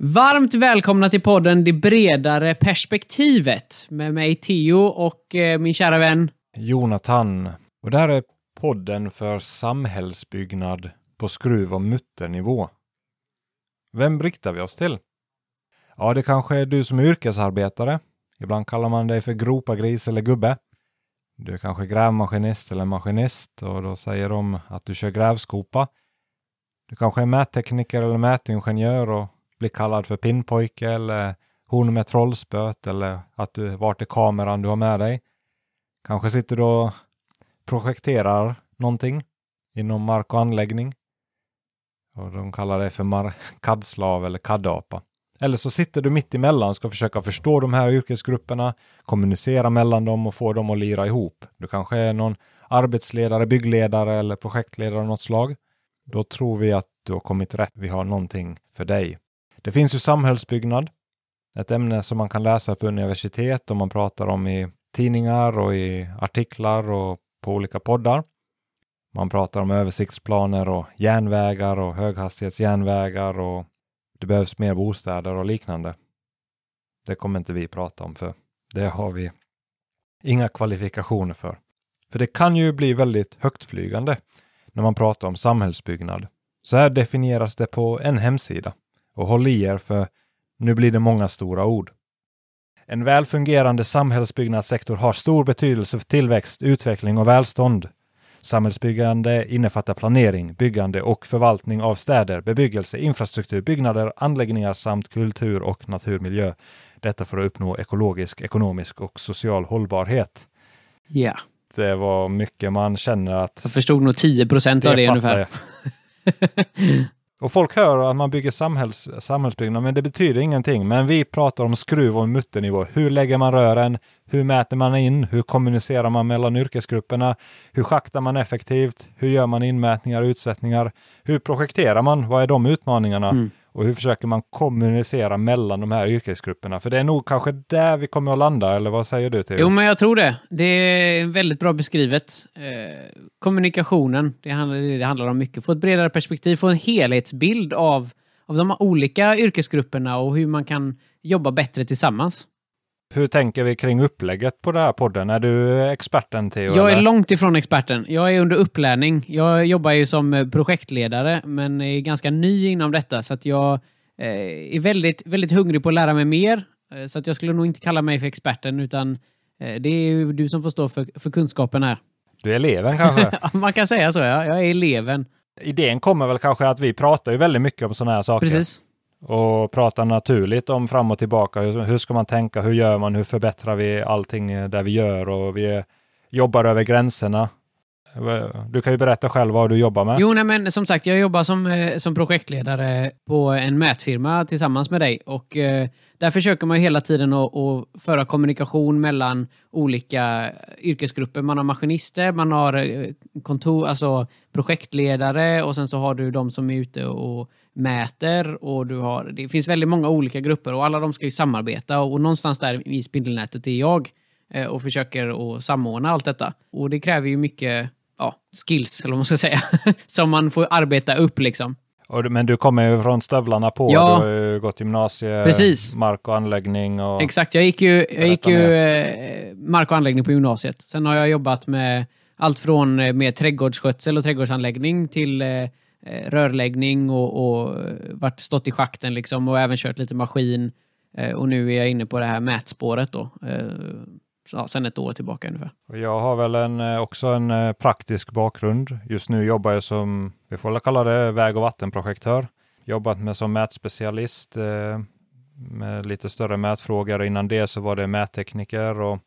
Varmt välkomna till podden Det bredare perspektivet med mig Theo och eh, min kära vän Jonathan. Och det här är podden för samhällsbyggnad på skruv och mutternivå. Vem riktar vi oss till? Ja, det kanske är du som är yrkesarbetare. Ibland kallar man dig för gropagris eller gubbe. Du är kanske grävmaskinist eller maskinist och då säger de att du kör grävskopa. Du kanske är mättekniker eller mätingenjör och blir kallad för pinnpojke eller hon med trollspöt eller att du vart är kameran du har med dig. Kanske sitter du och projekterar någonting inom mark och anläggning. Och de kallar det för kadslav eller caddapa. Eller så sitter du mitt emellan och ska försöka förstå de här yrkesgrupperna, kommunicera mellan dem och få dem att lira ihop. Du kanske är någon arbetsledare, byggledare eller projektledare av något slag. Då tror vi att du har kommit rätt. Vi har någonting för dig. Det finns ju samhällsbyggnad, ett ämne som man kan läsa på universitet och man pratar om i tidningar och i artiklar och på olika poddar. Man pratar om översiktsplaner och järnvägar och höghastighetsjärnvägar och det behövs mer bostäder och liknande. Det kommer inte vi prata om för det har vi inga kvalifikationer för. För det kan ju bli väldigt högtflygande när man pratar om samhällsbyggnad. Så här definieras det på en hemsida. Och håll i er för nu blir det många stora ord. En väl fungerande samhällsbyggnadssektor har stor betydelse för tillväxt, utveckling och välstånd. Samhällsbyggande innefattar planering, byggande och förvaltning av städer, bebyggelse, infrastruktur, byggnader, anläggningar samt kultur och naturmiljö. Detta för att uppnå ekologisk, ekonomisk och social hållbarhet. Ja. Det var mycket man känner att... Jag förstod nog 10 procent av det ungefär. Och folk hör att man bygger samhälls, samhällsbyggnad, men det betyder ingenting. Men vi pratar om skruv och mutternivå. Hur lägger man rören? Hur mäter man in? Hur kommunicerar man mellan yrkesgrupperna? Hur schaktar man effektivt? Hur gör man inmätningar och utsättningar? Hur projekterar man? Vad är de utmaningarna? Mm. Och hur försöker man kommunicera mellan de här yrkesgrupperna? För det är nog kanske där vi kommer att landa, eller vad säger du till? Jo, men jag tror det. Det är väldigt bra beskrivet. Eh, kommunikationen, det handlar, det handlar om mycket. Få ett bredare perspektiv, få en helhetsbild av, av de olika yrkesgrupperna och hur man kan jobba bättre tillsammans. Hur tänker vi kring upplägget på den här podden? Är du experten Theo? Jag är långt ifrån experten. Jag är under upplärning. Jag jobbar ju som projektledare, men är ganska ny inom detta, så att jag eh, är väldigt, väldigt hungrig på att lära mig mer. Eh, så att jag skulle nog inte kalla mig för experten, utan eh, det är du som får stå för, för kunskapen här. Du är eleven kanske? Man kan säga så, ja. Jag är eleven. Idén kommer väl kanske att vi pratar ju väldigt mycket om sådana här saker. Precis och prata naturligt om fram och tillbaka. Hur, ska man tänka? Hur gör man? Hur förbättrar vi allting där vi gör? Och vi jobbar över gränserna. Du kan ju berätta själv vad du jobbar med. Jo, nej, men som sagt, jag jobbar som, eh, som projektledare på en mätfirma tillsammans med dig. Och eh, Där försöker man hela tiden att, att föra kommunikation mellan olika eh, yrkesgrupper. Man har maskinister, man har eh, kontor, alltså projektledare och sen så har du de som är ute och mäter och du har, det finns väldigt många olika grupper och alla de ska ju samarbeta och någonstans där i spindelnätet är jag eh, och försöker att samordna allt detta. Och det kräver ju mycket ja, skills, eller vad man ska säga, som man får arbeta upp liksom. men du kommer ju från stövlarna på, ja, du har ju gått gymnasie, precis. mark och anläggning. Och Exakt, jag gick ju, jag gick ju eh, mark och anläggning på gymnasiet. Sen har jag jobbat med allt från eh, med trädgårdsskötsel och trädgårdsanläggning till Eh, rörläggning och, och eh, varit stått i schakten liksom och även kört lite maskin. Eh, och nu är jag inne på det här mätspåret då. Ja, sen ett år tillbaka ungefär. Jag har väl en, också en praktisk bakgrund. Just nu jobbar jag som, vi får väl kalla det väg och vattenprojektör. Jobbat med som mätspecialist med lite större mätfrågor. Innan det så var det mättekniker och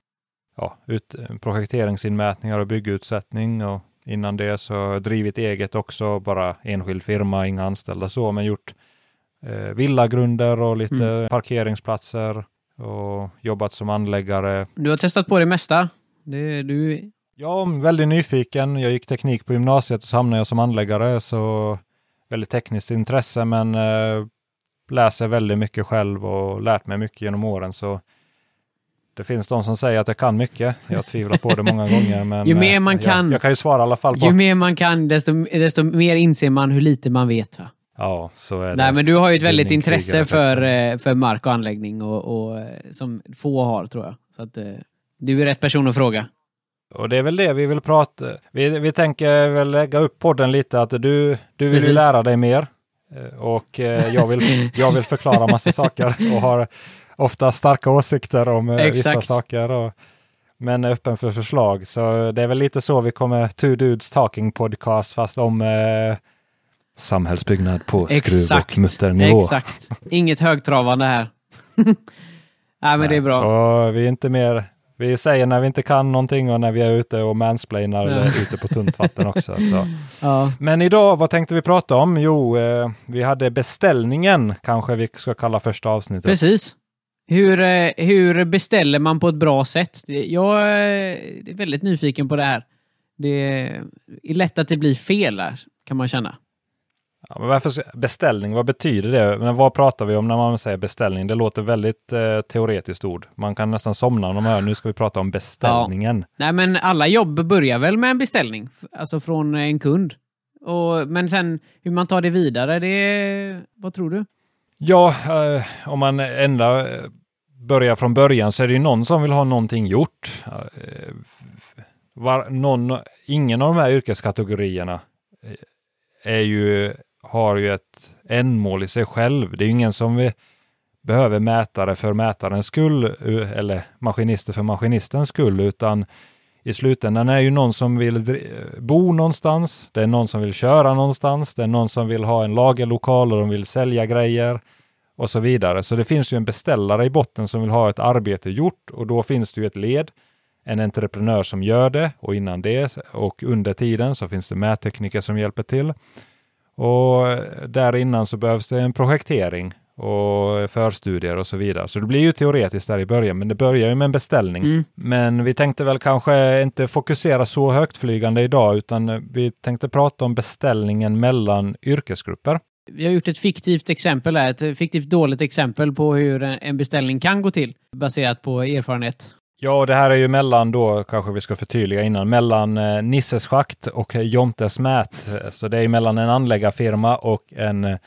ja, ut, projekteringsinmätningar och byggutsättning och Innan det så drivit eget också, bara enskild firma, inga anställda så, men gjort eh, villagrunder och lite mm. parkeringsplatser och jobbat som anläggare. Du har testat på det mesta. Det, du... Ja, väldigt nyfiken. Jag gick teknik på gymnasiet och så hamnade jag som anläggare, så väldigt tekniskt intresse, men eh, läser väldigt mycket själv och lärt mig mycket genom åren. Så det finns de som säger att jag kan mycket. Jag tvivlar på det många gånger. Men ju mer man jag, kan, jag kan ju svara i alla fall. På. Ju mer man kan, desto, desto mer inser man hur lite man vet. Va? Ja, så är det. Nej, men du har ju ett väldigt intresse för, eh, för mark och anläggning och, och, eh, som få har, tror jag. Så att, eh, du är rätt person att fråga. Och det är väl det vi vill prata. Vi, vi tänker väl lägga upp podden lite att du, du vill ju lära dig mer. Eh, Och eh, jag vill, jag vill förklara massa saker och har ofta starka åsikter om eh, vissa Exakt. saker. Och, men är öppen för förslag. Så det är väl lite så vi kommer, Two Dudes Talking Podcast, fast om eh, samhällsbyggnad på skruv och mutternivå. Exakt. Inget högtravande här. Nej, men det är bra. Och vi är inte mer, vi säger när vi inte kan någonting och när vi är ute och mansplainar Ja. eller ute på tunt vatten också. Så. Ja. Men idag, vad tänkte vi prata om? Jo, eh, vi hade beställningen, kanske vi ska kalla första avsnittet. Precis. Hur, eh, hur beställer man på ett bra sätt? Jag eh, är väldigt nyfiken på det här. Det är lätt att det blir fel där, kan man känna. Ja, men varför, beställning, vad betyder det? Men vad pratar vi om när man säger beställning? Det låter väldigt eh, teoretiskt ord. Man kan nästan somna om man hör, nu ska vi prata om beställningen. Nej, men alla jobb börjar väl med en beställning, alltså från en kund. Och, men sen hur man tar det vidare, det... Vad tror du? Ja, eh, om man ändå eh, börjar från början så är det ju någon som vill ha någonting gjort. Eh, var, någon, ingen av de här yrkeskategorierna eh, är ju, har ju ett ändmål i sig själv. Det är ju ingen som vi behöver mätare för mätarens skull eh, eller maskinister för maskinistens skull, utan i slutändan är det ju någon som vill bo någonstans, det är någon som vill köra någonstans, det är någon som vill ha en lagerlokal och de vill sälja grejer och så vidare. Så det finns ju en beställare i botten som vill ha ett arbete gjort och då finns det ju ett led, en entreprenör som gör det och innan det och under tiden så finns det mättekniker som hjälper till. Och där innan så behövs det en projektering och förstudier och så vidare. Så det blir ju teoretiskt där i början, men det börjar ju med en beställning. Mm. Men vi tänkte väl kanske inte fokusera så högtflygande idag, utan vi tänkte prata om beställningen mellan yrkesgrupper. Vi har gjort ett fiktivt exempel här, ett fiktivt dåligt exempel på hur en beställning kan gå till, baserat på erfarenhet. Ja, och det här är ju mellan då, kanske vi ska förtydliga innan, mellan eh, Nisses schakt och Jontes mät. Så det är mellan en anläggarfirma och en eh,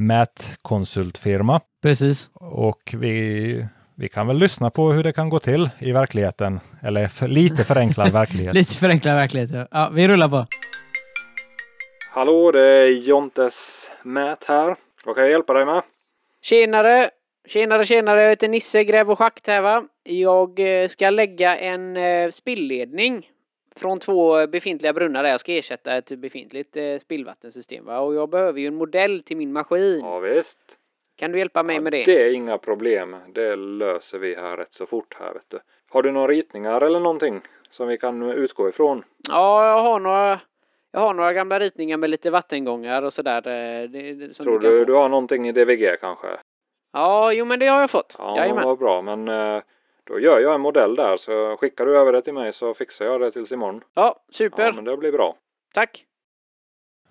mätkonsultfirma. Precis. Och vi, vi kan väl lyssna på hur det kan gå till i verkligheten. Eller för, lite förenklad verklighet. Lite förenklad verklighet. ja. Ja, vi rullar på. Hallå, det är Jontes mät här. Vad kan jag hjälpa dig med? Tjenare! Tjenare, tjenare! Jag heter Nisse Gräv och Schakt här va. Jag eh, ska lägga en eh, spillledning från två befintliga brunnar där jag ska ersätta ett befintligt eh, spillvattensystem va. Och jag behöver ju en modell till min maskin. Ja, visst. Kan du hjälpa mig med det? Det är inga problem. Det löser vi här rätt så fort här, vet du. Har du några ritningar eller någonting som vi kan utgå ifrån? Ja, jag har några jag har några gamla ritningar med lite vattengångar och sådär. eh, Tror du få. du har någonting i DVG kanske? Ja, jo men det har jag fått. Ja, Jajamän. vad bra. Men eh, då gör jag en modell där så skickar du över det till mig så fixar jag det tills imorgon. Ja, super. Ja, men det blir bra. Tack.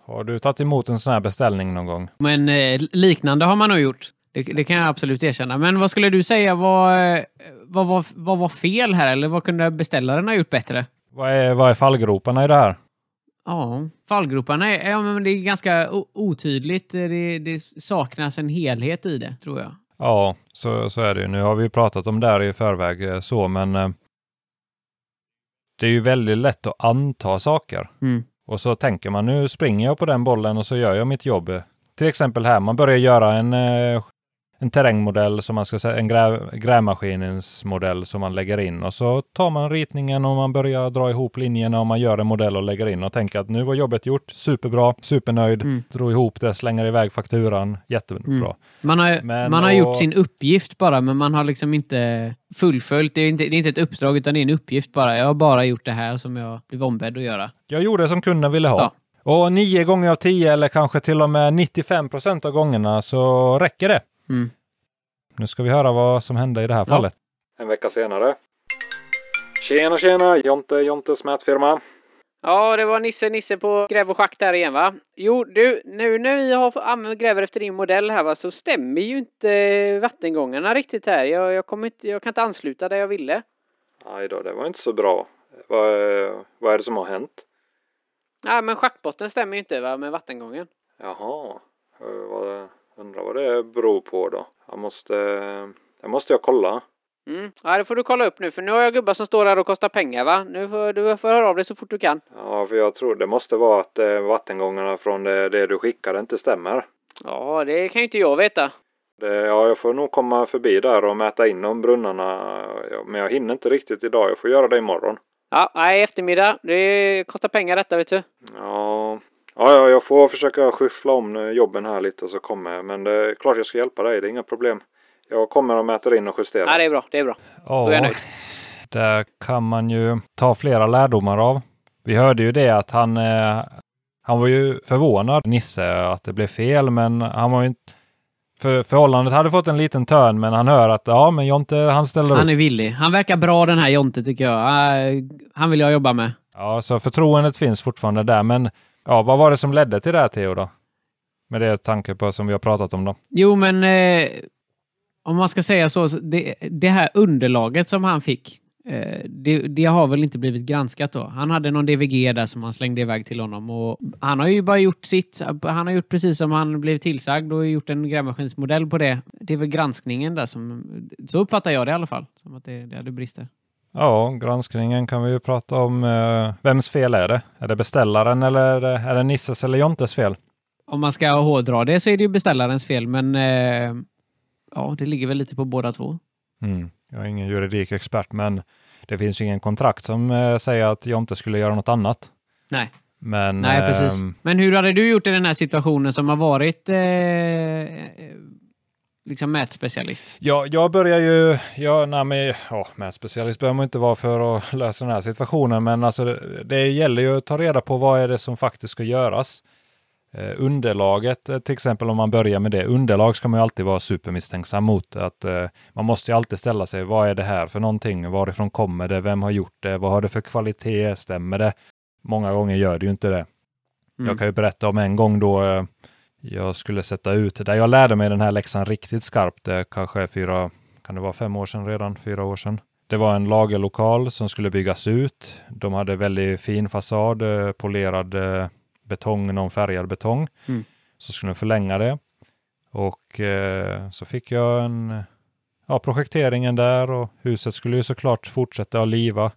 Har du tagit emot en sån här beställning någon gång? Men eh, liknande har man nog gjort. Det, det kan jag absolut erkänna. Men vad skulle du säga var, eh, vad, var, vad var fel här? Eller vad kunde beställaren ha gjort bättre? Vad är, vad är fallgroparna i det här? Ja, fallgroparna är, ja, men det är ganska otydligt. Det, det saknas en helhet i det, tror jag. Ja, så, så är det ju. Nu har vi ju pratat om det här i förväg eh, så, men eh, det är ju väldigt lätt att anta saker. Mm. Och så tänker man nu springer jag på den bollen och så gör jag mitt jobb. Till exempel här, man börjar göra en, eh, en terrängmodell, som man ska säga, en grä, grävmaskinens modell som man lägger in. Och så tar man ritningen och man börjar dra ihop linjerna och man gör en modell och lägger in och tänker att nu var jobbet gjort, superbra, supernöjd, Mm. drog ihop det, slänger iväg fakturan, jättebra. Mm. Man har, Men man har och- gjort sin uppgift bara, men man har liksom inte fullföljt. Det är inte, det är inte ett uppdrag, utan det är en uppgift bara. Jag har bara gjort det här som jag blev ombedd att göra. Jag gjorde som kunden ville ha. Ja. Och nio gånger av tio eller kanske till och med 95 procent av gångerna så räcker det. Mm. Nu ska vi höra vad som hände i det här Ja. fallet. En vecka senare. Tjena tjena! Jonte, Jontes mätfirma. Ja, det var Nisse Nisse på Gräv och Schakt där igen va? Jo, du, nu när vi har använt gräver efter din modell här va, så stämmer ju inte vattengångarna riktigt här. Jag, jag, kommer inte, jag kan inte ansluta där jag ville. Nej då, det var inte så bra. Vad, vad är det som har hänt? Nej, men schaktbotten stämmer ju inte va, med vattengången. Jaha. Eh, vad, undrar vad det beror på då. Jag måste, det måste jag kolla. Mm. Ja, det får du kolla upp nu för nu har jag gubbar som står här och kostar pengar va? Nu får du får höra av dig så fort du kan. Ja, för jag tror det måste vara att eh, vattengångarna från det, det du skickade inte stämmer. Ja, det kan ju inte jag veta. Det, ja, jag får nog komma förbi där och mäta in de brunnarna. Men jag hinner inte riktigt idag. Jag får göra det imorgon. Ja, nej, eftermiddag. Det kostar pengar detta vet du. Ja, ja, ja jag får försöka skyffla om jobben här lite och så kommer jag. Men det är klart jag ska hjälpa dig. Det är inga problem. Jag kommer och mäter in och justerar. Ja, det är bra. Det är bra. Då är jag Ja, nöjd. där kan man ju ta flera lärdomar av. Vi hörde ju det att han, eh, han var ju förvånad, Nisse, att det blev fel, men han var ju inte... För, förhållandet hade fått en liten törn, men han hör att ja, men Jonte, han ställer upp. Han är villig. Han verkar bra den här Jonte tycker jag. Ah, Han vill jag jobba med. Ja, så förtroendet finns fortfarande där, men ja, vad var det som ledde till det här, Theo, då? Med det tanke på som vi har pratat om då. Jo, men eh, om man ska säga så, det, det här underlaget som han fick, eh, det, det har väl inte blivit granskat då. Han hade någon DVG där som han slängde iväg till honom och han har ju bara gjort sitt. Han har gjort precis som han blev tillsagd och gjort en grävmaskinsmodell på det. Det är väl granskningen där som, så uppfattar jag det i alla fall, som att det, det hade brister. Ja, granskningen kan vi ju prata om. Eh, vems fel är det? Är det beställaren eller är det, Nisses eller Jontes fel? Om man ska hårdra det så är det ju beställarens fel, men eh, ja, det ligger väl lite på båda två. Mm. Jag är ingen juridikexpert, men det finns ju ingen kontrakt som eh, säger att Jonte skulle göra något annat. Nej. Men, Nej, precis. ehm, Men hur hade du gjort i den här situationen som har varit eh, liksom mätspecialist? Ja, jag börjar ju, ja, nej, men, ja, mätspecialist behöver man inte vara för att lösa den här situationen, men alltså, det, det gäller ju att ta reda på vad är det som faktiskt ska göras. Eh, underlaget, eh, till exempel om man börjar med det, underlag ska man ju alltid vara supermisstänksam mot. Att, eh, man måste ju alltid ställa sig, vad är det här för någonting? Varifrån kommer det? Vem har gjort det? Vad har det för kvalitet? Stämmer det? Många gånger gör det ju inte det. Mm. Jag kan ju berätta om en gång då eh, jag skulle sätta ut, där jag lärde mig den här läxan riktigt skarpt, det kanske är fyra, kan det vara fem år sedan redan, fyra år sedan. Det var en lagerlokal som skulle byggas ut. De hade väldigt fin fasad, eh, polerad eh, betong, någon färgad betong. Mm. Så skulle de förlänga det. Och eh, så fick jag en, ja, projekteringen där och huset skulle ju såklart fortsätta att liva.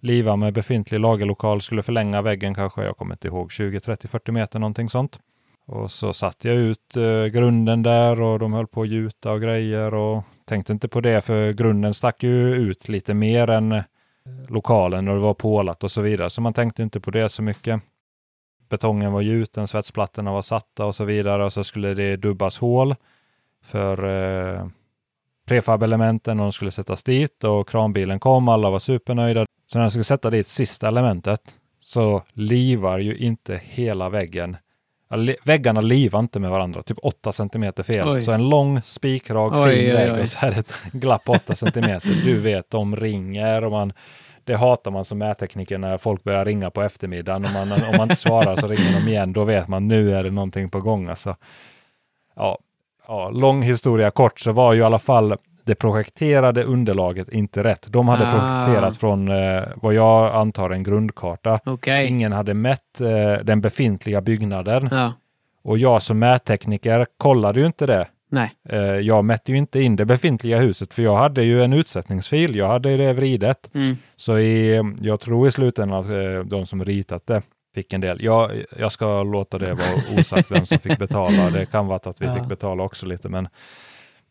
Liva med befintlig lagerlokal, skulle förlänga väggen kanske, jag kommer inte ihåg, 20, 30, 40 meter någonting sånt. Och så satte jag ut eh, grunden där och de höll på att gjuta och grejer och tänkte inte på det för grunden stack ju ut lite mer än eh, lokalen och det var pålat och så vidare. Så man tänkte inte på det så mycket. Betongen var gjuten, svetsplattorna var satta och så vidare och så skulle det dubbas hål för eh, prefabelementen och de skulle sättas dit och kranbilen kom, alla var supernöjda. Så när jag skulle sätta dit sista elementet så livar ju inte hela väggen. Väggarna livar inte med varandra, typ 8 cm fel. Oj. Så en lång spikrak fin oj, vägg oj. och så är det ett glapp på 8 cm. Du vet, de ringer och man det hatar man som mättekniker när folk börjar ringa på eftermiddagen. Om man, om man inte svarar så ringer de igen. Då vet man nu är det någonting på gång. Alltså. Ja, ja, lång historia kort så var ju i alla fall det projekterade underlaget inte rätt. De hade Ah. projekterat från eh, vad jag antar en grundkarta. Okej. Ingen hade mätt eh, den befintliga byggnaden. Ja. Och jag som mättekniker kollade ju inte det. Nej. Eh, jag mätte ju inte in det befintliga huset för jag hade ju en utsättningsfil. Jag hade det vridet. Mm. Så i, jag tror i slutändan att eh, de som ritat det fick en del. Jag, jag ska låta det vara osagt vem som fick betala. Det kan vara att vi Ja. fick betala också lite. Men,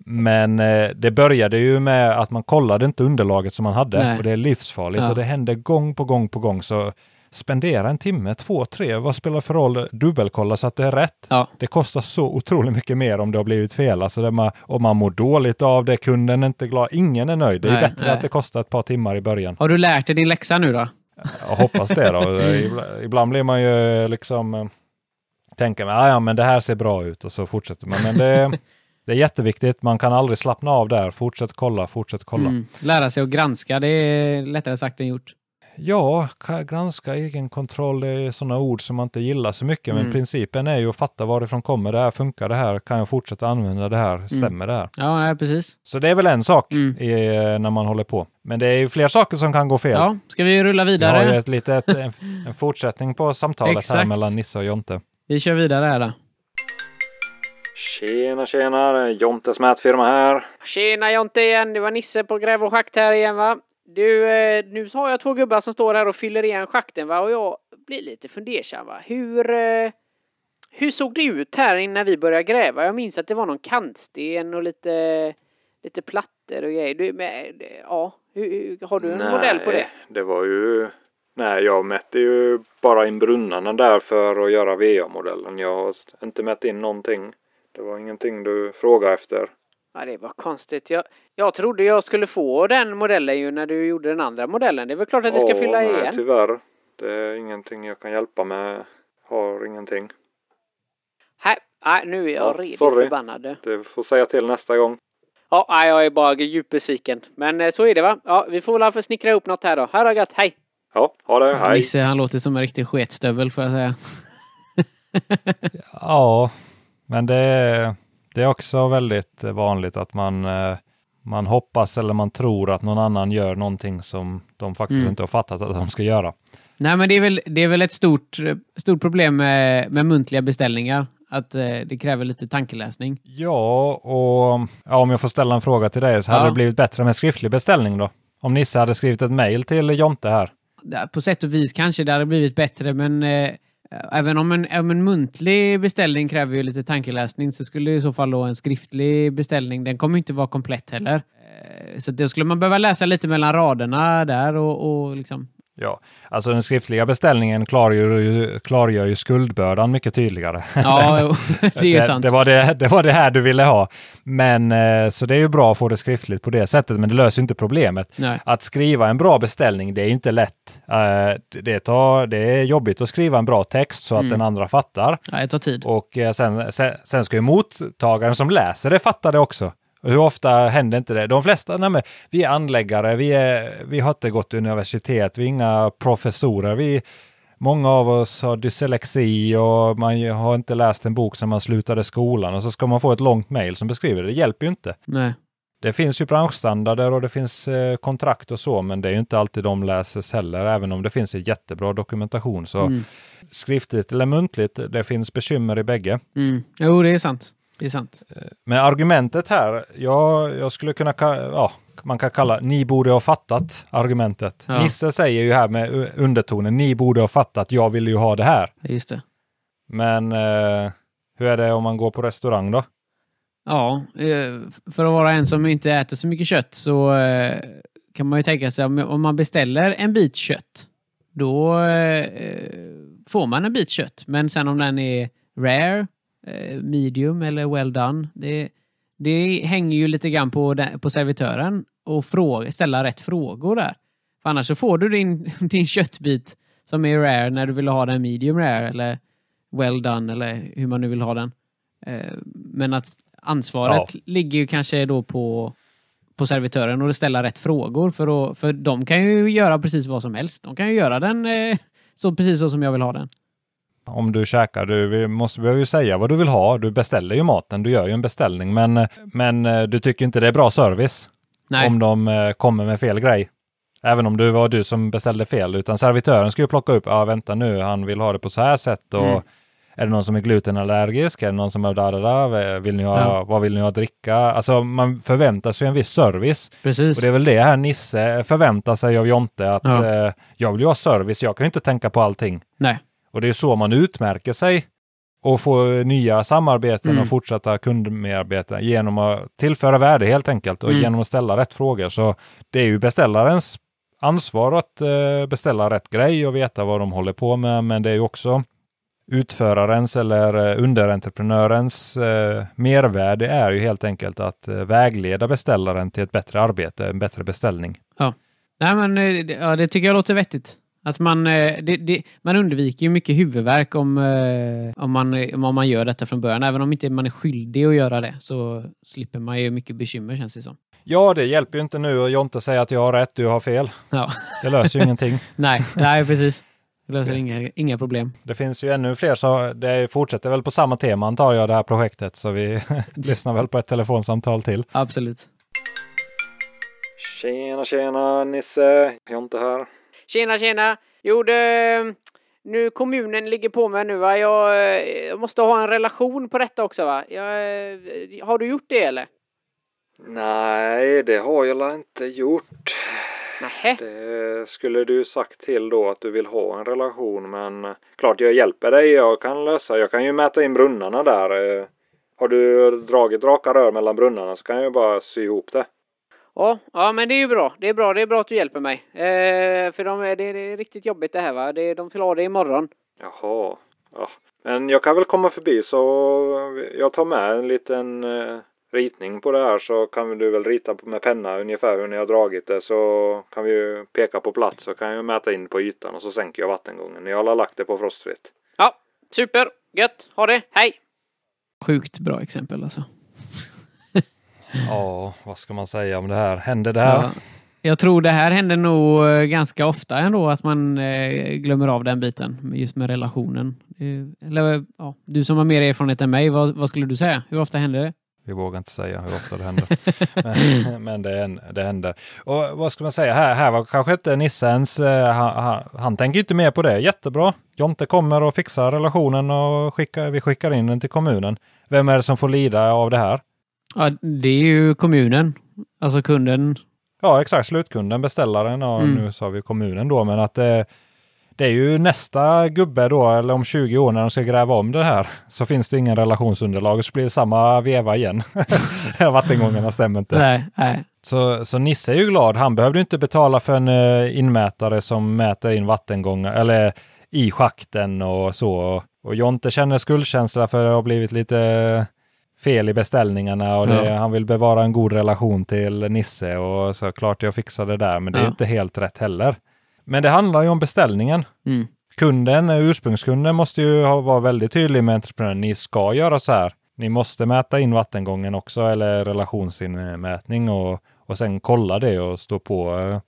men eh, det började ju med att man kollade inte underlaget som man hade. Nej. Och det är livsfarligt Ja. och det hände gång på gång på gång. Så spendera en timme, två, tre, vad spelar för roll? Dubbelkolla så att det är rätt. Ja. Det kostar så otroligt mycket mer om det har blivit fel. Alltså det man, om man mår dåligt av det, kunden är inte glad, ingen är nöjd. Det är Nej, bättre nej. att det kostar ett par timmar i början. Har du lärt dig din läxa nu då? Jag hoppas det då. Ibla- Ibland blir man ju liksom eh, tänker man, "Ah, ja men det här ser bra ut och så fortsätter man. Men det, det är jätteviktigt. Man kan aldrig slappna av där. Fortsätt kolla, fortsätt kolla. Mm. Lära sig att granska, det är lättare sagt än gjort. Ja, ka- granska egenkontroll det är sådana ord som man inte gillar så mycket. Men Mm. principen är ju att fatta varifrån kommer det här. Funkar det här? Kan jag fortsätta använda det här? Stämmer det här? Ja, nej, precis. Så det är väl en sak Mm. i, eh, när man håller på. Men det är ju fler saker som kan gå fel. Ja, ska vi rulla Vi har ju vidare? ett litet, en, en fortsättning på samtalet här mellan Nisse och Jonte. Vi kör vidare här då. Tjena tjena, Jontes mätfirma här. Tjena Jonte igen, det var Nisse på Gräv och schakt här igen va? Du, eh, nu har jag två gubbar som står här och fyller igen schakten va och jag blir lite fundersam va. Hur, eh, hur såg det ut här innan vi började gräva? Jag minns att det var någon kantsten och lite, lite plattor och grejer. Du, men, ja, hur, hur, har du en modell på det? det var ju... Nej, jag mätte ju bara in brunnarna där för att göra VA-modellen. Jag har inte mätt in någonting. Det var ingenting du frågade efter. Ja, det var konstigt. Jag, jag trodde jag skulle få den modellen ju när du gjorde den andra modellen. Det är väl klart att vi ska Åh, fylla nej, igen. tyvärr. Det är ingenting jag kan hjälpa med. Har ingenting. Nej, nej, nu är jag Ja, redigt sorry. förbannad. Det får säga till nästa gång. Ja, nej, jag är bara djupt besviken. Men eh, så är det va? Ja, vi får väl snickra ihop något här då. Här har gött, hej! Ja, ha det. Hej. Nisse, han låter som en riktig sketstövel får jag säga. Ja, men det är, det är också väldigt vanligt att man, eh, man hoppas eller man tror att någon annan gör någonting som de faktiskt Mm. inte har fattat att de ska göra. Nej, men det är väl, det är väl ett stort, stort problem med, med muntliga beställningar. Att eh, det kräver lite tankeläsning. Ja, och ja, om jag får ställa en fråga till dig så hade Ja. det blivit bättre med skriftlig beställning då? Om Nisse hade skrivit ett mejl till Jonte här. På sätt och vis kanske det hade blivit bättre, men eh, Eh, även om en, om en muntlig beställning kräver ju lite tankeläsning så skulle i så fall då en skriftlig beställning, den kommer inte vara komplett heller. Eh, så då skulle man behöva läsa lite mellan raderna där och, och liksom... Ja, alltså den skriftliga beställningen klargör ju, klargör ju skuldbördan mycket tydligare. Ja, det är sant. Det var det, det var det här du ville ha. Men eh, så det är ju bra att få det skriftligt på det sättet, men det löser inte problemet. Nej. Att skriva en bra beställning, det är inte lätt. Eh, det- det, tar, det är jobbigt att skriva en bra text så att Mm. den andra fattar. Ja, det tar tid. Och eh, sen, sen, sen ska ju mottagaren som läser det fatta det också. Hur ofta händer inte det? De flesta, nej men, vi är anläggare, vi, är, vi har inte gått universitet, vi är inga professorer. Vi, många av oss har dyslexi och man har inte läst en bok sedan man slutade skolan och så ska man få ett långt mejl som beskriver det. Det hjälper ju inte. Nej. Det finns ju branschstandarder och det finns eh, kontrakt och så, men det är ju inte alltid de läses heller, även om det finns en jättebra dokumentation. Så Mm. skriftligt eller muntligt, det finns bekymmer i bägge. Mm. Jo, det är sant. Det är sant. Men argumentet här, ja, jag skulle kunna, ja, man kan kalla ni borde ha fattat argumentet. Ja. Nisse säger ju här med undertonen, ni borde ha fattat, jag vill ju ha det här. Just det. Men eh, hur är det om man går på restaurang då? Ja, eh, för att vara en som inte äter så mycket kött så eh, kan man ju tänka sig om man beställer en bit kött, då eh, får man en bit kött. Men sen om den är rare, medium eller well done, det, det hänger ju lite grann på, på servitören och fråga, ställa rätt frågor där. För annars så får du din, din köttbit som är rare när du vill ha den medium rare eller well done eller hur man nu vill ha den. Eh, Men att ansvaret ligger ju kanske då på, på servitören och ställa rätt frågor för, att, för de kan ju göra precis vad som helst. De kan ju göra den eh, så precis så som jag vill ha den. Om du käkar, du vi måste behöver ju säga vad du vill ha. Du beställer ju maten, du gör ju en beställning, men, men eh, du tycker inte det är bra service Nej, om de eh, kommer med fel grej. Även om det var du som beställde fel, utan servitören ska ju plocka upp, ja vänta nu, han vill ha det på så här sätt och Mm. är det någon som är glutenallergisk? Är det någon som är da, da, da? Vill ni ha, Ja. vad vill ni ha dricka? Alltså man förväntar sig en viss service. precis. Och det är väl det här Nisse förväntar sig av Jonte, att Ja. eh, jag vill ju ha service, jag kan ju inte tänka på allting. Nej. Och det är så man utmärker sig och får nya samarbeten Mm. och fortsätta kundmedarbeten genom att tillföra värde helt enkelt och Mm. genom att ställa rätt frågor. Så det är ju beställarens ansvar att eh, beställa rätt grej och veta vad de håller på med, men det är ju också utförarens eller eh, underentreprenörens eh, mervärde är ju helt enkelt att eh, vägleda beställaren till ett bättre arbete, en bättre beställning. Nej, men ja, det tycker jag låter vettigt. Att man, eh, det, det, man undviker ju mycket huvudvärk om, eh, om, man, om man gör detta från början. Även om inte man är skyldig att göra det så slipper man ju mycket bekymmer känns det som. Ja, det hjälper ju inte nu att Jonte säger att jag har rätt, du har fel. Ja. Det löser ju ingenting. Nej, nej precis. Det löser inga, inga problem. Det finns ju ännu fler, så det fortsätter väl på samma tema antar jag, det här projektet. Så vi lyssnar väl på ett telefonsamtal till. Absolut. Tjena, tjena, Nisse. Jonte här. Tjena, tjena! Jo, det, Nu kommunen ligger på mig nu va. Jag, jag måste ha en relation på detta också va. Jag, har du gjort det eller? Nej, det har jag inte gjort. Nähä. Det skulle du sagt till då att du vill ha en relation men klart jag hjälper dig. Jag kan lösa. Jag kan ju mäta in brunnarna där. Eh, Har du dragit raka rör mellan brunnarna så kan jag bara sy ihop det. Ja, ja, men det är ju bra. Det är bra. Det är bra att du hjälper mig. Eh, för de, det, det är riktigt jobbigt det här va. Det, de vill ha det imorgon. Jaha. Ja. Men jag kan väl komma förbi så jag tar med en liten eh, ritning på det här så kan du väl rita på- med penna ungefär hur ni har dragit det så kan vi ju peka på plats så kan jag mäta in på ytan och så sänker jag vattengången. Jag har lagt det på frostfritt. Ja, super. Gött. Ha det. Hej. Sjukt bra exempel alltså. Ja, vad ska man säga om det här? Händer det här? Ja. Jag tror det här händer nog eh, ganska ofta ändå att man eh, glömmer av den biten, just med relationen. Eh, Eller ja, du som har mer erfarenhet än mig, vad, vad skulle du säga? Hur ofta händer det? Vi vågar inte säga hur ofta det händer. men men det, det händer. Och vad ska man säga? Här, här var kanske inte Nissens... Han, han, han tänker inte mer på det. Jättebra. Jonte kommer och fixar relationen och skickar, vi skickar in den till kommunen. Vem är det som får lida av det här? Ja, det är ju kommunen, alltså kunden. Ja, exakt. Slutkunden, beställaren. Ja, Mm. Nu sa vi kommunen då, men att det, det är ju nästa gubbe då, eller om 20 år när de ska gräva om det här, så finns det ingen relationsunderlag och så blir det samma veva igen. Vattengångarna stämmer inte. Nej, nej. Så, så Nisse är ju glad. Han behövde inte betala för en eh, inmätare som mäter in vattengångar eller i schakten och så. Och Jonte känner skuldkänsla för det har blivit lite fel i beställningarna och det, Ja. han vill bevara en god relation till Nisse och så klart jag fixar det där, men det är Ja. inte helt rätt heller. Men det handlar ju om beställningen. Mm. Kunden, eh, ursprungskunden måste ju vara väldigt tydlig med entreprenören. Ni ska göra så här. Ni måste mäta in vattengången också eller relationsinmätning och, och sen kolla det och stå på eh,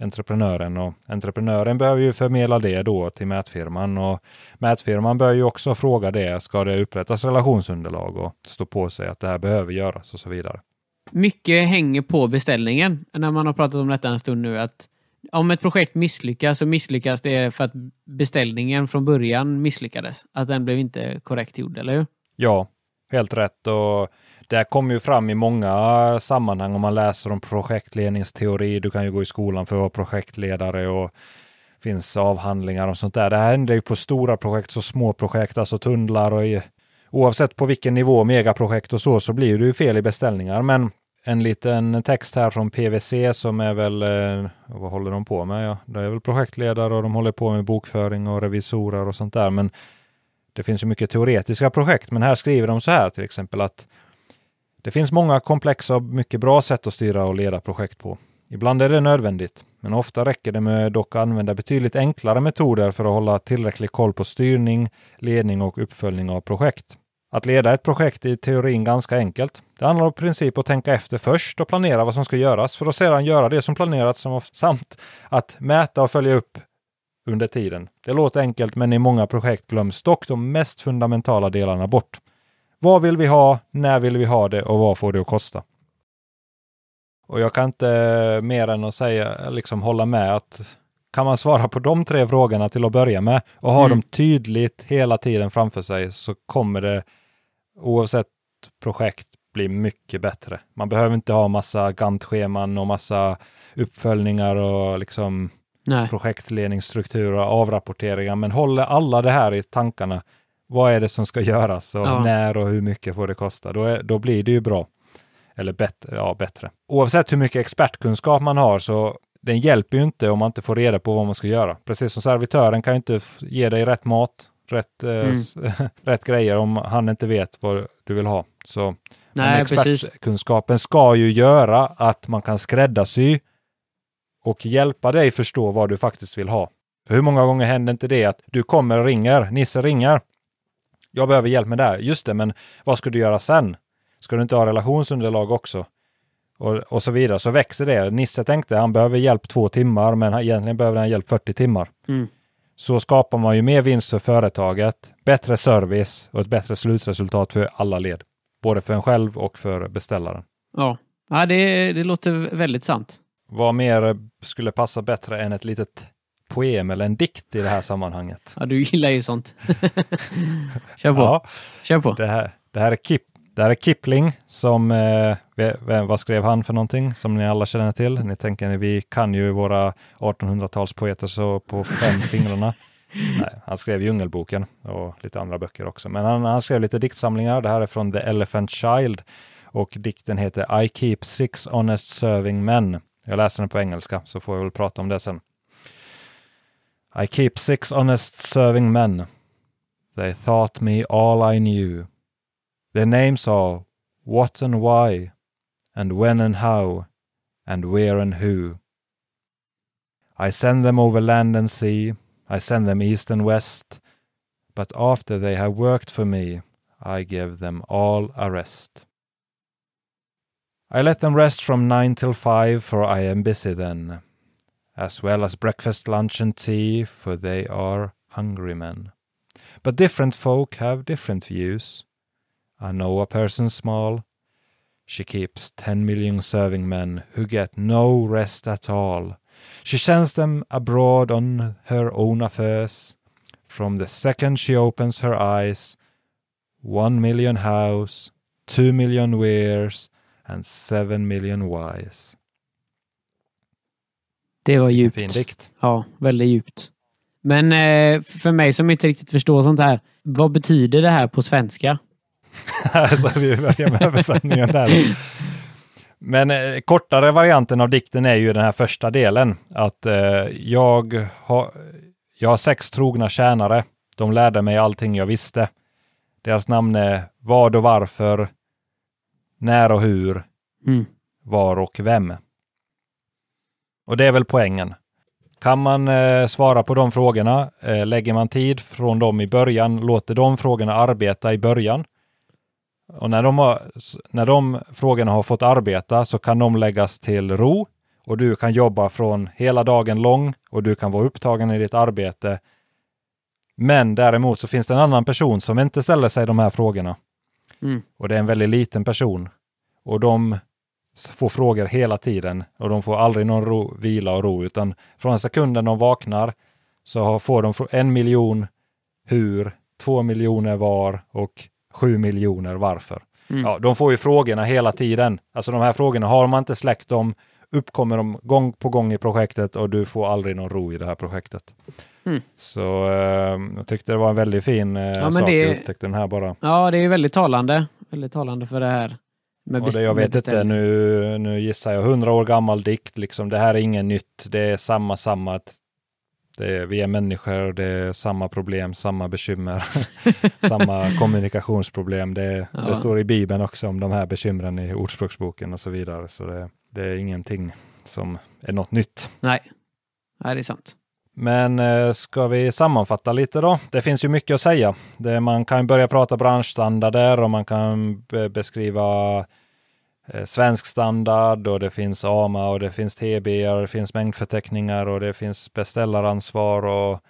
entreprenören. Och entreprenören behöver ju förmedla det då till mätfirman och mätfirman bör ju också fråga det. Ska det upprättas relationsunderlag och stå på sig att det här behöver göras och så vidare. Mycket hänger på beställningen när man har pratat om detta en stund nu. att Om ett projekt misslyckas så misslyckas det för att beställningen från början misslyckades. Att den blev inte korrekt gjord, eller hur? Ja, helt rätt. Och det här kommer ju fram i många ah, sammanhang om man läser om projektledningsteori. Du kan ju gå i skolan för att vara projektledare och finns avhandlingar och sånt där. Det här händer ju på stora projekt så små projekt, alltså tunnlar och i, oavsett på vilken nivå, megaprojekt och så, så blir det ju fel i beställningar. Men en liten text här från PVC som är väl, eh, vad håller de på med? Ja, det är väl projektledare och de håller på med bokföring och revisorer och sånt där. Men det finns ju mycket teoretiska projekt, men här skriver de så här till exempel att det finns många komplexa och mycket bra sätt att styra och leda projekt på. Ibland är det nödvändigt, men ofta räcker det med dock att använda betydligt enklare metoder för att hålla tillräcklig koll på styrning, ledning och uppföljning av projekt. Att leda ett projekt är i teorin ganska enkelt. Det handlar i princip att tänka efter först och planera vad som ska göras för att sedan göra det som planerats samt att mäta och följa upp under tiden. Det låter enkelt men i många projekt glöms dock de mest fundamentala delarna bort. Vad vill vi ha? När vill vi ha det? Och vad får det att kosta? Och jag kan inte mer än att säga, liksom hålla med att kan man svara på de tre frågorna till att börja med och ha Mm. dem tydligt hela tiden framför sig så kommer det oavsett projekt bli mycket bättre. Man behöver inte ha massa Gantt-scheman och massa uppföljningar och liksom Nej. projektledningsstruktur och avrapporteringar, men håller alla det här i tankarna. Vad är det som ska göras och Ja. när och hur mycket får det kosta? Då, är, då blir det ju bra. Eller bättre, ja, bättre. Oavsett hur mycket expertkunskap man har så den hjälper ju inte om man inte får reda på vad man ska göra. Precis som servitören kan ju inte ge dig rätt mat, rätt, eh, Mm. rätt grejer om han inte vet vad du vill ha. Så Nej, precis. expertkunskapen ska ju göra att man kan skräddarsy och hjälpa dig förstå vad du faktiskt vill ha. Hur många gånger händer inte det att du kommer och ringer, Nisse ringer. Jag behöver hjälp med det här. Just det, men vad ska du göra sen? Ska du inte ha relationsunderlag också? Och, och så vidare. Så växer det. Nisse tänkte han behöver hjälp två timmar, men han- egentligen behöver han hjälp 40 timmar. Mm. Så skapar man ju mer vinst för företaget, bättre service och ett bättre slutresultat för alla led. Både för en själv och för beställaren. Ja, ja det, det låter väldigt sant. Vad mer skulle passa bättre än ett litet poem eller en dikt i det här sammanhanget. Ja, du gillar ju sånt. Kör på. Ja, Kör på. det, här, det, här är Kip, det här är Kipling som, eh, vad skrev han för någonting som ni alla känner till? Ni tänker, vi kan ju våra 1800-talspoeter så på fem fingrarna. Nej, han skrev Djungelboken och lite andra böcker också. Men han, han skrev lite diktsamlingar. Det här är från The Elephant Child och dikten heter I keep six honest serving men. Jag läser den på engelska så får jag väl prata om det sen. I keep six honest serving men. They taught me all I knew. Their names are what and why, and when and how, and where and who. I send them over land and sea, I send them east and west, but after they have worked for me, I give them all a rest. I let them rest from nine till five, for I am busy then, as well as breakfast, lunch, and tea, for they are hungry men. But different folk have different views. I know a person small. She keeps ten million serving men who get no rest at all. She sends them abroad on her own affairs. From the second she opens her eyes, one million house, two million wares, and seven million wise. Det var djupt. Fin dikt. Ja, väldigt djupt. Men eh, för mig som inte riktigt förstår sånt här, vad betyder det här på svenska? så vi börjar med översättningen där. Men eh, kortare varianten av dikten är ju den här första delen. Att eh, jag, har, jag har sex trogna tjänare. De lärde mig allting jag visste. Deras namn är vad och varför, när och hur, Mm. var och vem. Och det är väl poängen. Kan man eh, svara på de frågorna, eh, lägger man tid från dem i början, låter de frågorna arbeta i början. Och när de, har, när de frågorna har fått arbeta så kan de läggas till ro och du kan jobba från hela dagen lång och du kan vara upptagen i ditt arbete. Men däremot så finns det en annan person som inte ställer sig de här frågorna. Mm. Och det är en väldigt liten person. Och de får frågor hela tiden och de får aldrig någon ro, vila och ro utan från sekunden de vaknar så får de en miljon hur, två miljoner var och sju miljoner varför. Mm. Ja, de får ju frågorna hela tiden. Alltså de här frågorna, har man inte släckt dem uppkommer de gång på gång i projektet och du får aldrig någon ro i det här projektet. Mm. Så eh, jag tyckte det var en väldigt fin eh, men sak. det- Jag upptäckte den här bara. Ja, det är väldigt talande. Väldigt talande för det här. Med Och det, jag vet inte, nu, nu gissar jag, hundra år gammal dikt, liksom, det här är inget nytt, det är samma, samma, det är, vi är människor, det är samma problem, samma bekymmer, samma kommunikationsproblem. Det, Ja. det står i Bibeln också om de här bekymren i Ordspråksboken och så vidare, så det, det är ingenting som är något nytt. Nej. Nej, det är sant. Men eh, ska vi sammanfatta lite då? Det finns ju mycket att säga. Man kan börja prata branschstandarder och man kan be- beskriva svensk standard och det finns AMA och det finns TB och det finns mängdförteckningar och det finns beställaransvar och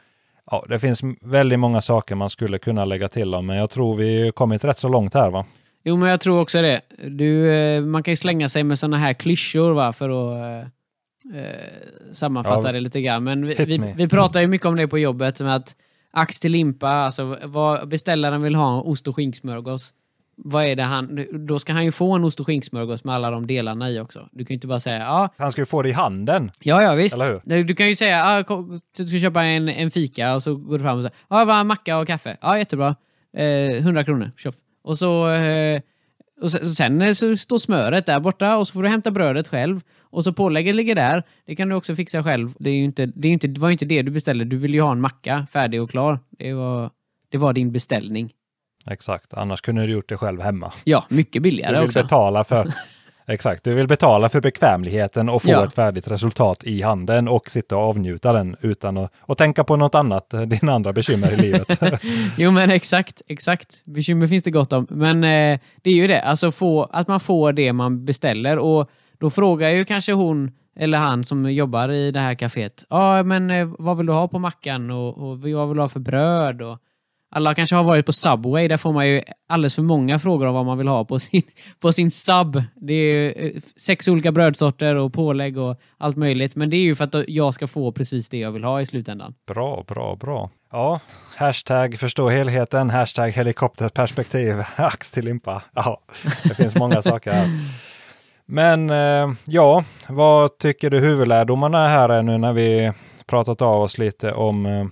ja, det finns väldigt många saker man skulle kunna lägga till om, men jag tror vi kommit rätt så långt här va? Jo, men jag tror också det. Du, eh, man kan ju slänga sig med såna här klyschor va, för att eh, eh, sammanfatta Ja, det lite grann. Men vi, vi, vi pratar ju mycket om det på jobbet, med att ax till limpa, alltså vad beställaren vill ha, ost och skinksmörgås. Vad är det han, då ska han ju få en ost och skinksmörgås med alla de delarna i också. Du kan ju inte bara säga ja, Han ska ju få det i handen. Ja, ja visst. Du, kan ju säga ah, kom, du ska köpa en, en fika och så går du fram och säger ah, vad macka och kaffe. Ja, jättebra. Eh, 100 kronor. Tjoff. Och så eh, och sen, eh, så står smöret där borta och så får du hämta brödet själv. Och så pålägget ligger där. Det kan du också fixa själv. Det, är inte, det, är inte, det var ju inte det du beställde. Du ville ju ha en macka färdig och klar. Det var, det var din beställning. Exakt, annars kunde du gjort det själv hemma. Ja, mycket Du billigare vill också. betala för Exakt, du vill betala för bekvämligheten och få Ja. ett färdigt resultat i handen och sitta och avnjuta den utan att och tänka på något annat, eh, dina andra bekymmer i livet. Jo men exakt, exakt. Bekymmer finns det gott om. Men eh, det är ju det, alltså få, att man får det man beställer. Och då frågar ju kanske hon eller han som jobbar i det här kaféet. Ja, men eh, vad vill du ha på mackan och, och vad vill du ha för bröd? Och, alla kanske har varit på Subway, där får man ju alldeles för många frågor om vad man vill ha på sin, på sin sub. Det är eh, sex olika brödsorter och pålägg och allt möjligt. Men det är ju för att jag ska få precis det jag vill ha i slutändan. Bra, bra, bra. Ja, hashtag förstå helheten, hashtag helikopterperspektiv, ax till limpa. Ja, det finns många saker här. Men eh, ja, vad tycker du huvudlärdomarna här är nu när vi pratat av oss lite om eh,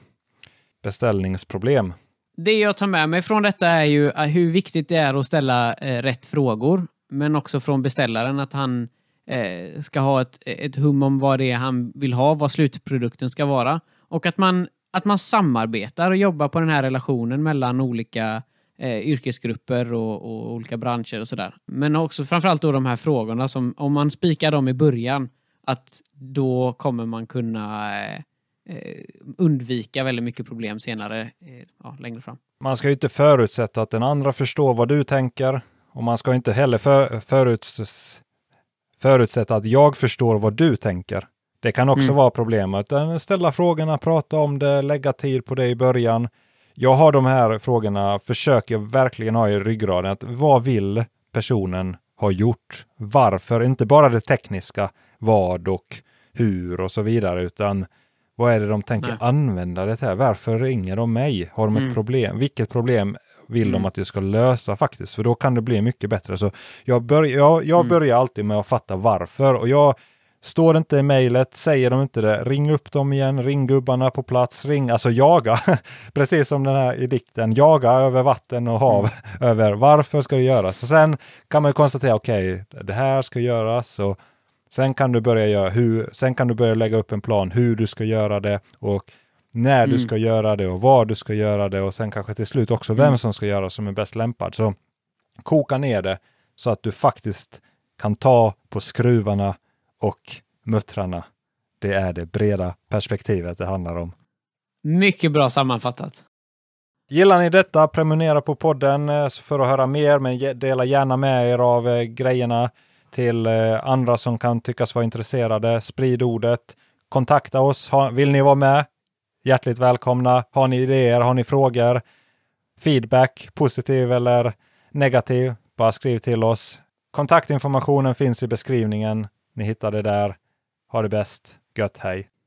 beställningsproblem? Det jag tar med mig från detta är ju eh, hur viktigt det är att ställa eh, rätt frågor, men också från beställaren att han eh, ska ha ett, ett hum om vad det är han vill ha, vad slutprodukten ska vara. Och att man, att man samarbetar och jobbar på den här relationen mellan olika eh, yrkesgrupper och, och, olika branscher och sådär. Men också framförallt då de här frågorna som om man spikar dem i början, att då kommer man kunna eh undvika väldigt mycket problem senare, eh, ja, längre fram. Man ska ju inte förutsätta att den andra förstår vad du tänker och man ska inte heller för, föruts, förutsätta att jag förstår vad du tänker. Det kan också mm. vara problemet. Ställa frågorna, prata om det, lägga tid på det i början jag har de här frågorna, försöker jag verkligen ha i ryggraden. Att vad vill personen ha gjort? Varför? Inte bara det tekniska, vad och hur och så vidare, utan vad är det de tänker Nej. använda det här? Varför ringer de mig? Har de ett mm. problem? Vilket problem vill mm. de att jag ska lösa faktiskt? För då kan det bli mycket bättre. Så jag, bör, jag, jag mm. börjar alltid med att fatta varför och jag Står det inte i mejlet, säger de inte det, ring upp dem igen, ring gubbarna på plats, ring, alltså jaga. Precis som den här i dikten, jaga över vatten och hav, mm. över varför ska det göras? Och sen kan man konstatera, okej, okay, det här ska göras och sen kan du börja göra hur, sen kan du börja lägga upp en plan hur du ska göra det och när mm. du ska göra det och var du ska göra det och sen kanske till slut också vem mm. som ska göra som är bäst lämpad. Så koka ner det så att du faktiskt kan ta på skruvarna och muttrarna. Det är det breda perspektivet det handlar om. Mycket bra sammanfattat. Gillar ni detta, prenumerera på podden eh, för att höra mer, men dela gärna med er av eh, grejerna till eh, andra som kan tyckas vara intresserade. Sprid ordet. Kontakta oss. Vill ni vara med? Hjärtligt välkomna. Har ni idéer? Har ni frågor? Feedback, positiv eller negativ? Bara skriv till oss. Kontaktinformationen finns i beskrivningen. Ni hittar det där. Ha det bäst. Gött hej!